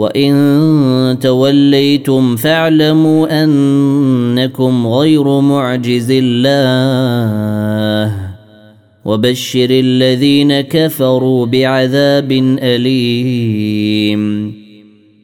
وان توليتم فاعلموا انكم غير معجز الله وبشر الذين كفروا بعذاب اليم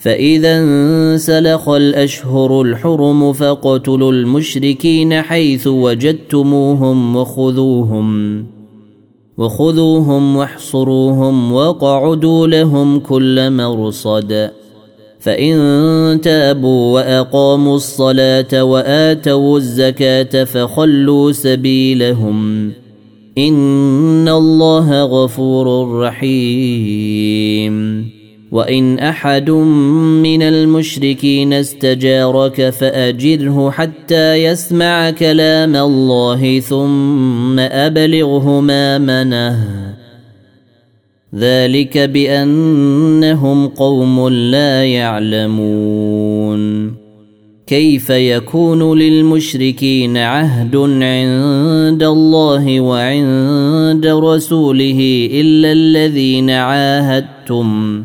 فإذا انسلخ الأشهر الحرم فاقتلوا المشركين حيث وجدتموهم وخذوهم وخذوهم واحصروهم وقعدوا لهم كل مرصد. فإن تابوا وأقاموا الصلاة وآتوا الزكاة فخلوا سبيلهم. إن الله غفور رحيم. وان احد من المشركين استجارك فاجره حتى يسمع كلام الله ثم ابلغه مامنه ذلك بانهم قوم لا يعلمون كيف يكون للمشركين عهد عند الله وعند رسوله الا الذين عاهدتم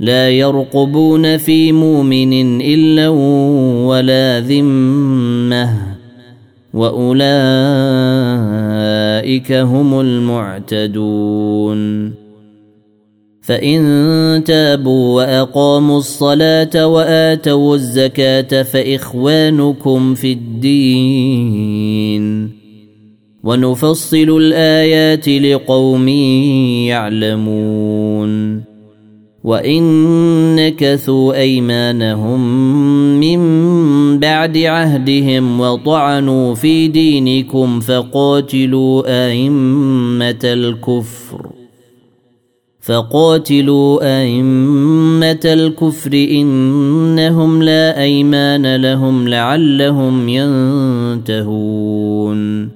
لا يرقبون في مؤمن إلا ولا ذمة. وأولئك هم المعتدون. فإن تابوا وأقاموا الصلاة وآتوا الزكاة فإخوانكم في الدين. ونفصل الآيات لقوم يعلمون. وان نكثوا ايمانهم من بعد عهدهم وطعنوا في دينكم فقاتلوا ائمه الكفر فقاتلوا ائمه الكفر انهم لا ايمان لهم لعلهم ينتهون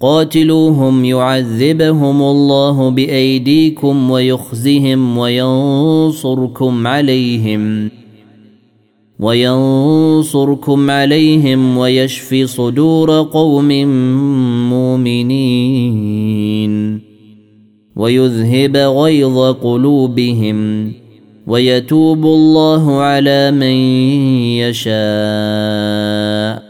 قاتلوهم يعذبهم الله بأيديكم ويخزهم وينصركم عليهم وينصركم عليهم ويشفي صدور قوم مؤمنين ويذهب غيظ قلوبهم ويتوب الله على من يشاء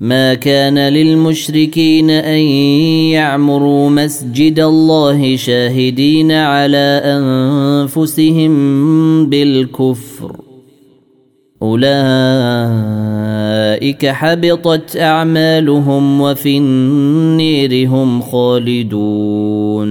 ما كان للمشركين أن يعمروا مسجد الله شاهدين على أنفسهم بالكفر. أولئك حبطت أعمالهم وفي النير هم خالدون.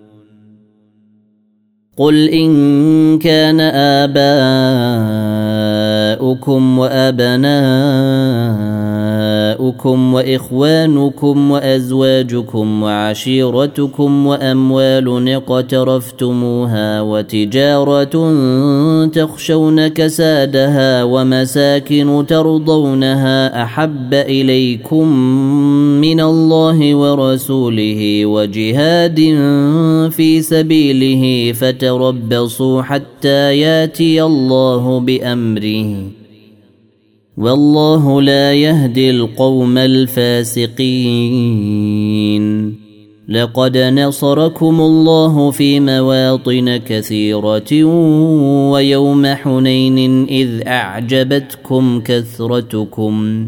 قل ان كان اباؤكم وابناؤكم وإخوانكم وأزواجكم وعشيرتكم وأموال اقترفتموها وتجارة تخشون كسادها ومساكن ترضونها أحب إليكم من الله ورسوله وجهاد في سبيله فتربصوا حتى ياتي الله بأمره والله لا يهدي القوم الفاسقين. لقد نصركم الله في مواطن كثيرة ويوم حنين إذ أعجبتكم كثرتكم.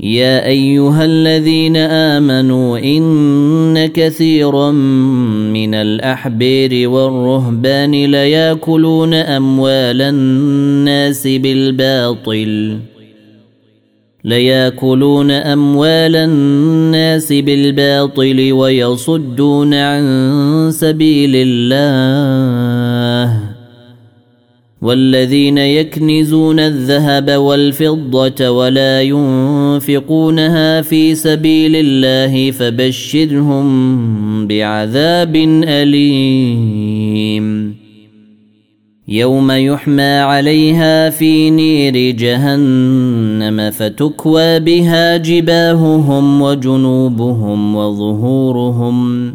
يا أيها الذين آمنوا إن كثيرا من الأحبير والرهبان ليأكلون أموال الناس بالباطل. ليأكلون أموال الناس بالباطل ويصدون عن سبيل الله. والذين يكنزون الذهب والفضة ولا ينفقونها في سبيل الله فبشرهم بعذاب أليم. يوم يحمى عليها في نير جهنم فتكوى بها جباههم وجنوبهم وظهورهم.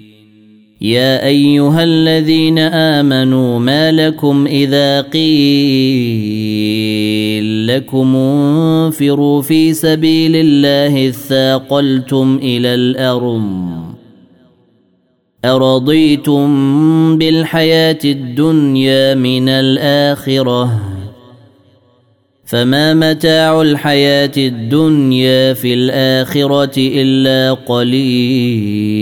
يا أيها الذين آمنوا ما لكم إذا قيل لكم انفروا في سبيل الله اثاقلتم إلى الأرض. أرضيتم بالحياة الدنيا من الآخرة. فما متاع الحياة الدنيا في الآخرة إلا قليل.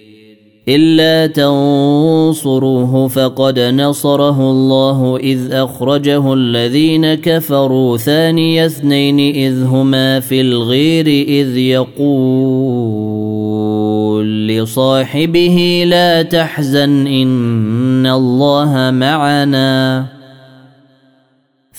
إلا تنصروه فقد نصره الله إذ أخرجه الذين كفروا ثاني اثنين إذ هما في الغير إذ يقول لصاحبه لا تحزن إن الله معنا.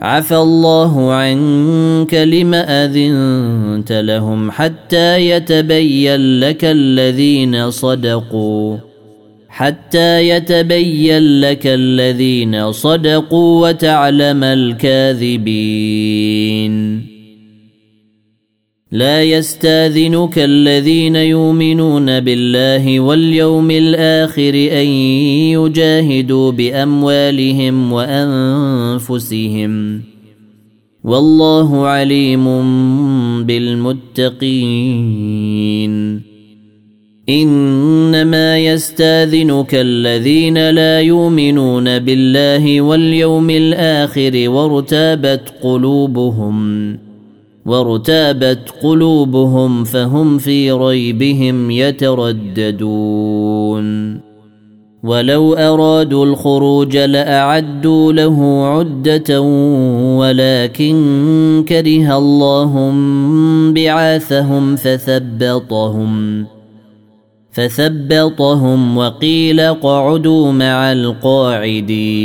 عفى الله عنك لم أذنت لهم حتى يتبين لك الذين صدقوا حتى يتبين لك الذين صدقوا وتعلم الكاذبين. لا يستاذنك الذين يؤمنون بالله واليوم الآخر أن يجاهدوا بأموالهم وأنفسهم والله عليم بالمتقين إنما يستاذنك الذين لا يؤمنون بالله واليوم الآخر وارتابت قلوبهم وارتابت قلوبهم فهم في ريبهم يترددون. ولو أرادوا الخروج لأعدوا له عدة ولكن كره الله بعاثهم فثبطهم فثبطهم وقيل اقعدوا مع القاعدين.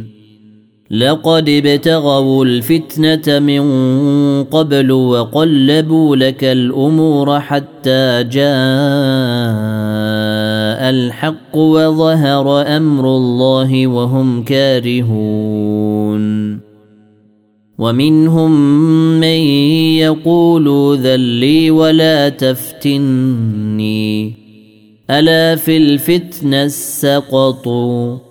لقد ابتغوا الفتنه من قبل وقلبوا لك الأمور حتى جاء الحق وظهر أمر الله وهم كارهون. ومنهم من يقول ذلي ولا تفتني. الا في الفتنه سقطوا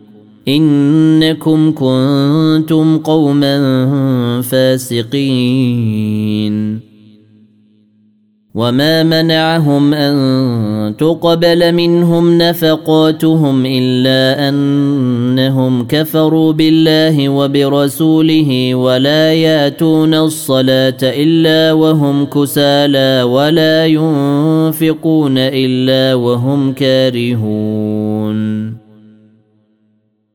إنكم كنتم قوما فاسقين. وما منعهم أن تقبل منهم نفقاتهم إلا أنهم كفروا بالله وبرسوله ولا يأتون الصلاة إلا وهم كسالى ولا ينفقون إلا وهم كارهون.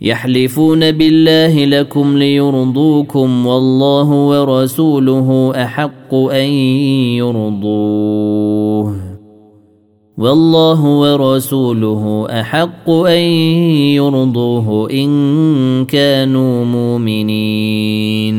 يحلفون بالله لكم ليرضوكم والله ورسوله أحق أن يرضوه والله ورسوله أحق أن يرضوه إن كانوا مؤمنين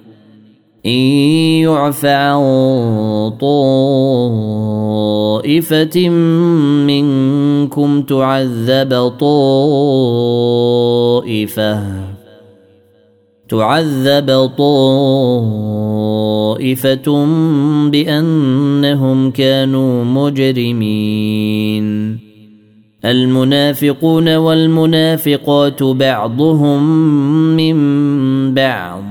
إن يعف عن طائفة منكم تعذب طائفة تعذب طائفة بأنهم كانوا مجرمين. المنافقون والمنافقات بعضهم من بعض.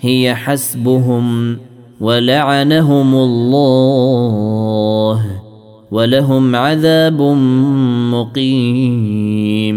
هي حسبهم ولعنهم الله ولهم عذاب مقيم.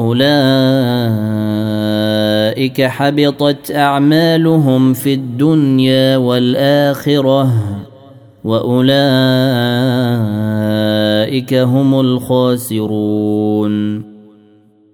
أولئك حبطت أعمالهم في الدنيا والآخرة وأولئك هم الخاسرون.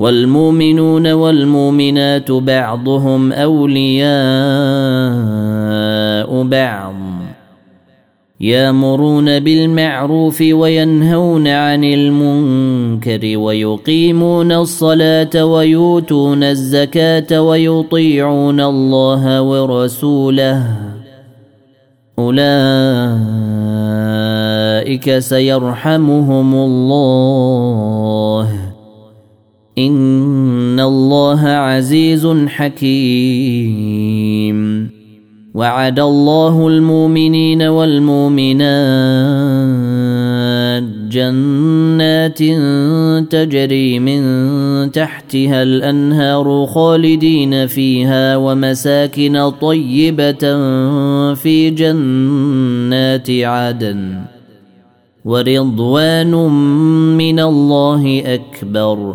والمؤمنون والمؤمنات بعضهم أولياء بعض. يامرون بالمعروف وينهون عن المنكر ويقيمون الصلاة ويؤتون الزكاة ويطيعون الله ورسوله. أولئك سيرحمهم الله. ان الله عزيز حكيم وعد الله المؤمنين والمؤمنات جنات تجري من تحتها الانهار خالدين فيها ومساكن طيبه في جنات عدن ورضوان من الله اكبر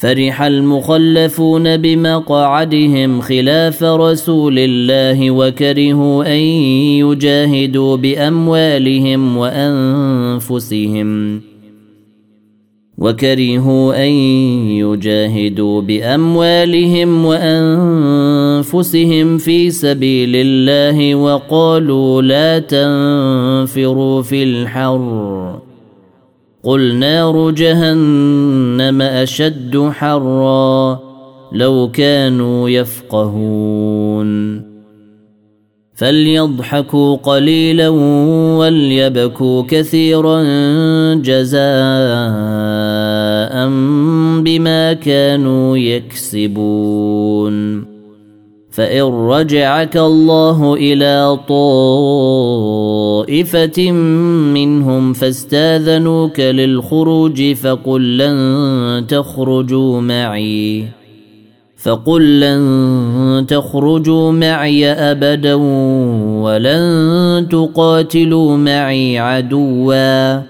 فرح المخلفون بمقعدهم خلاف رسول الله وكرهوا أن يجاهدوا بأموالهم وأنفسهم وكرهوا أن يجاهدوا بأموالهم وأنفسهم في سبيل الله وقالوا لا تنفروا في الحر قل نار جهنم أشد حرا لو كانوا يفقهون فليضحكوا قليلا وليبكوا كثيرا جزاء بما كانوا يكسبون فان رجعك الله إلى طائفه منهم فاستاذنوك للخروج فقل لن تخرجوا معي فقل لن تخرجوا معي ابدا ولن تقاتلوا معي عدوا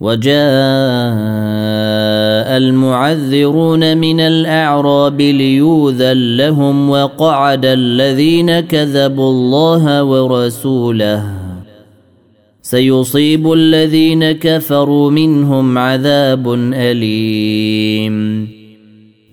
وجاء المعذرون من الأعراب ليوذن لهم وقعد الذين كذبوا الله ورسوله. سيصيب الذين كفروا منهم عذاب أليم.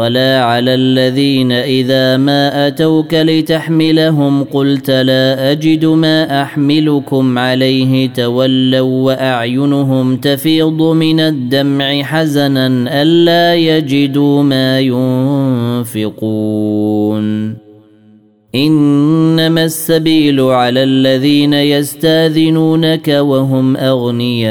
ولا على الذين إذا ما أتوك لتحملهم قلت لا أجد ما أحملكم عليه تولوا وأعينهم تفيض من الدمع حزنا ألا يجدوا ما ينفقون. إنما السبيل على الذين يستاذنونك وهم أغنياء.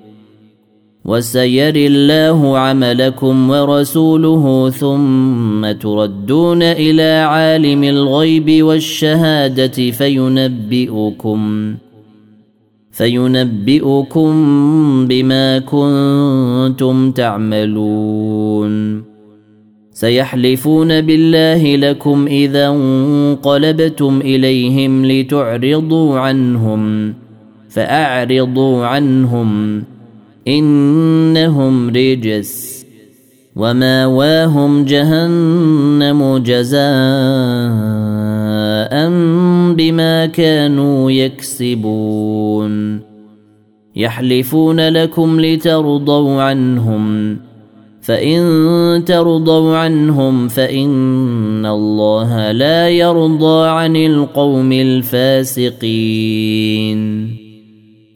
وسيري الله عملكم ورسوله ثم تردون إلى عالم الغيب والشهادة فينبئكم فينبئكم بما كنتم تعملون سيحلفون بالله لكم إذا انقلبتم إليهم لتعرضوا عنهم فأعرضوا عنهم إنهم رجس وماواهم جهنم جزاء بما كانوا يكسبون. يحلفون لكم لترضوا عنهم فإن ترضوا عنهم فإن الله لا يرضى عن القوم الفاسقين.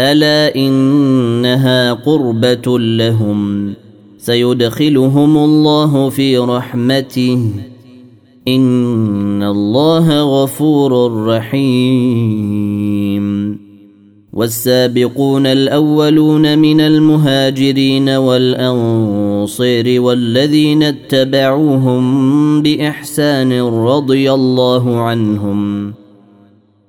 ألا إنها قربة لهم سيدخلهم الله في رحمته. إن الله غفور رحيم. والسابقون الأولون من المهاجرين والانصير والذين اتبعوهم بإحسان رضي الله عنهم.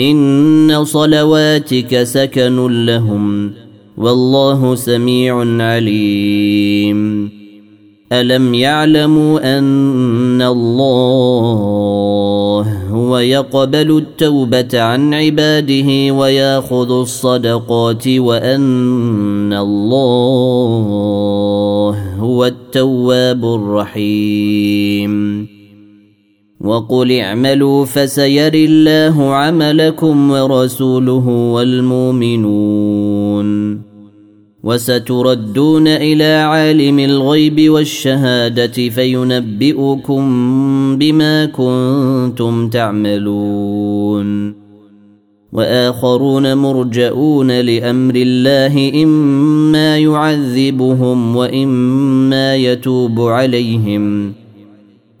إن صلواتك سكن لهم والله سميع عليم. ألم يعلموا أن الله هو يقبل التوبة عن عباده ويأخذ الصدقات وأن الله هو التواب الرحيم. وقل اعملوا فسيري الله عملكم ورسوله والمؤمنون. وستردون إلى عالم الغيب والشهادة فينبئكم بما كنتم تعملون. وآخرون مرجئون لأمر الله إما يعذبهم وإما يتوب عليهم.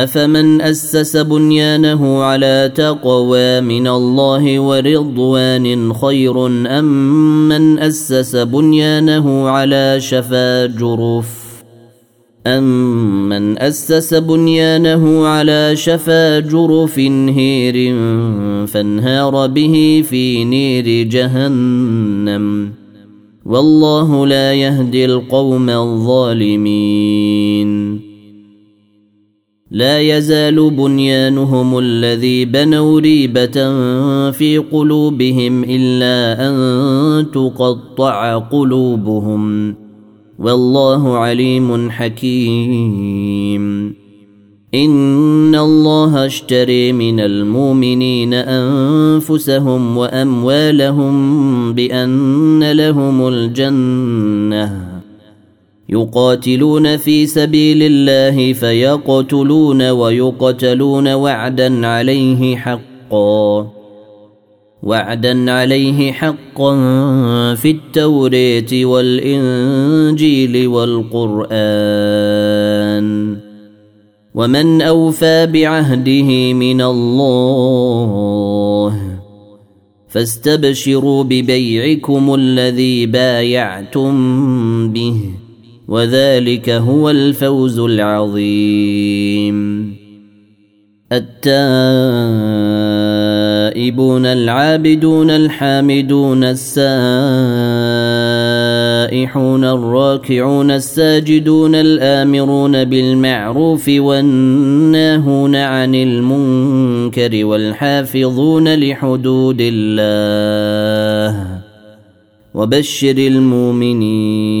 أفمن أسس بنيانه على تقوى من الله ورضوان خير أم من أسس بنيانه على شفا جرف؟ أمن أسس بنيانه على شفا جرف هير فانهار به في نير جهنم. والله لا يهدي القوم الظالمين. لا يزال بنيانهم الذي بنوا ريبة في قلوبهم إلا أن تقطع قلوبهم. والله عليم حكيم. إن الله اشتري من المؤمنين أنفسهم وأموالهم بأن لهم الجنة. يقاتلون في سبيل الله فيقتلون ويقتلون وعدا عليه حقا وعدا عليه حقا في التوريت والإنجيل والقرآن. ومن أوفى بعهده من الله فاستبشروا ببيعكم الذي بايعتم به. وذلك هو الفوز العظيم. التائبون العابدون الحامدون السائحون الراكعون الساجدون الآمرون بالمعروف والناهون عن المنكر والحافظون لحدود الله. وبشر المؤمنين.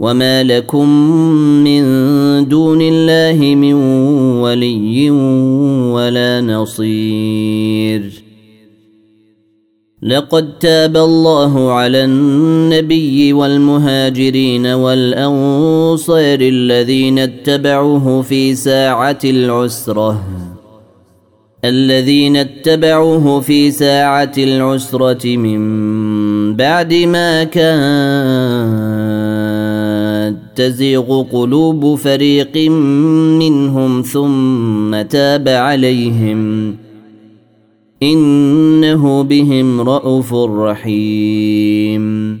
وما لكم من دون الله من ولي ولا نصير لقد تاب الله على النبي والمهاجرين والانصار الذين اتبعوه في ساعه العسره الذين اتبعوه في ساعه العسره من بعد ما كان تزيغ قلوب فريق منهم ثم تاب عليهم. إنه بهم رءوف رحيم.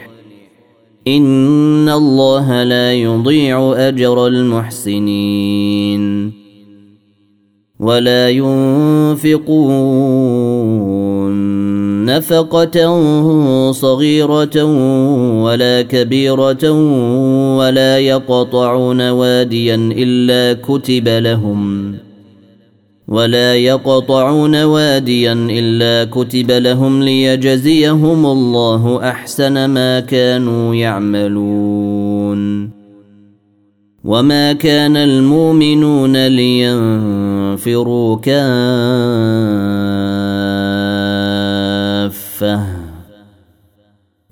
ان الله لا يضيع اجر المحسنين ولا ينفقون نفقه صغيره ولا كبيره ولا يقطعون واديا الا كتب لهم ولا يقطعون واديا إلا كتب لهم ليجزيهم الله أحسن ما كانوا يعملون. وما كان المؤمنون لينفروا كافة.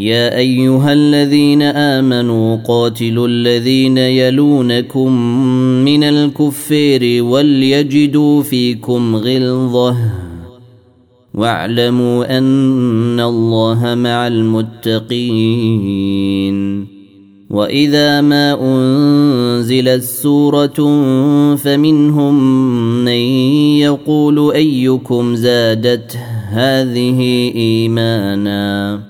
يا أيها الذين آمنوا قاتلوا الذين يلونكم من الكفير وليجدوا فيكم غلظة واعلموا أن الله مع المتقين وإذا ما أنزلت سورة فمنهم من يقول أيكم زادت هذه إيمانا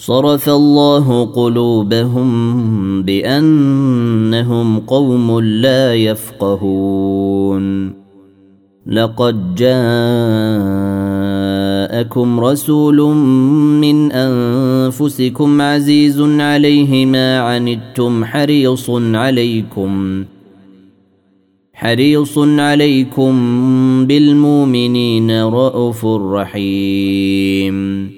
صرف الله قلوبهم بأنهم قوم لا يفقهون. لقد جاءكم رسول من أنفسكم عزيز عليه ما عنتم حريص عليكم حريص عليكم بالمؤمنين رءوف رحيم.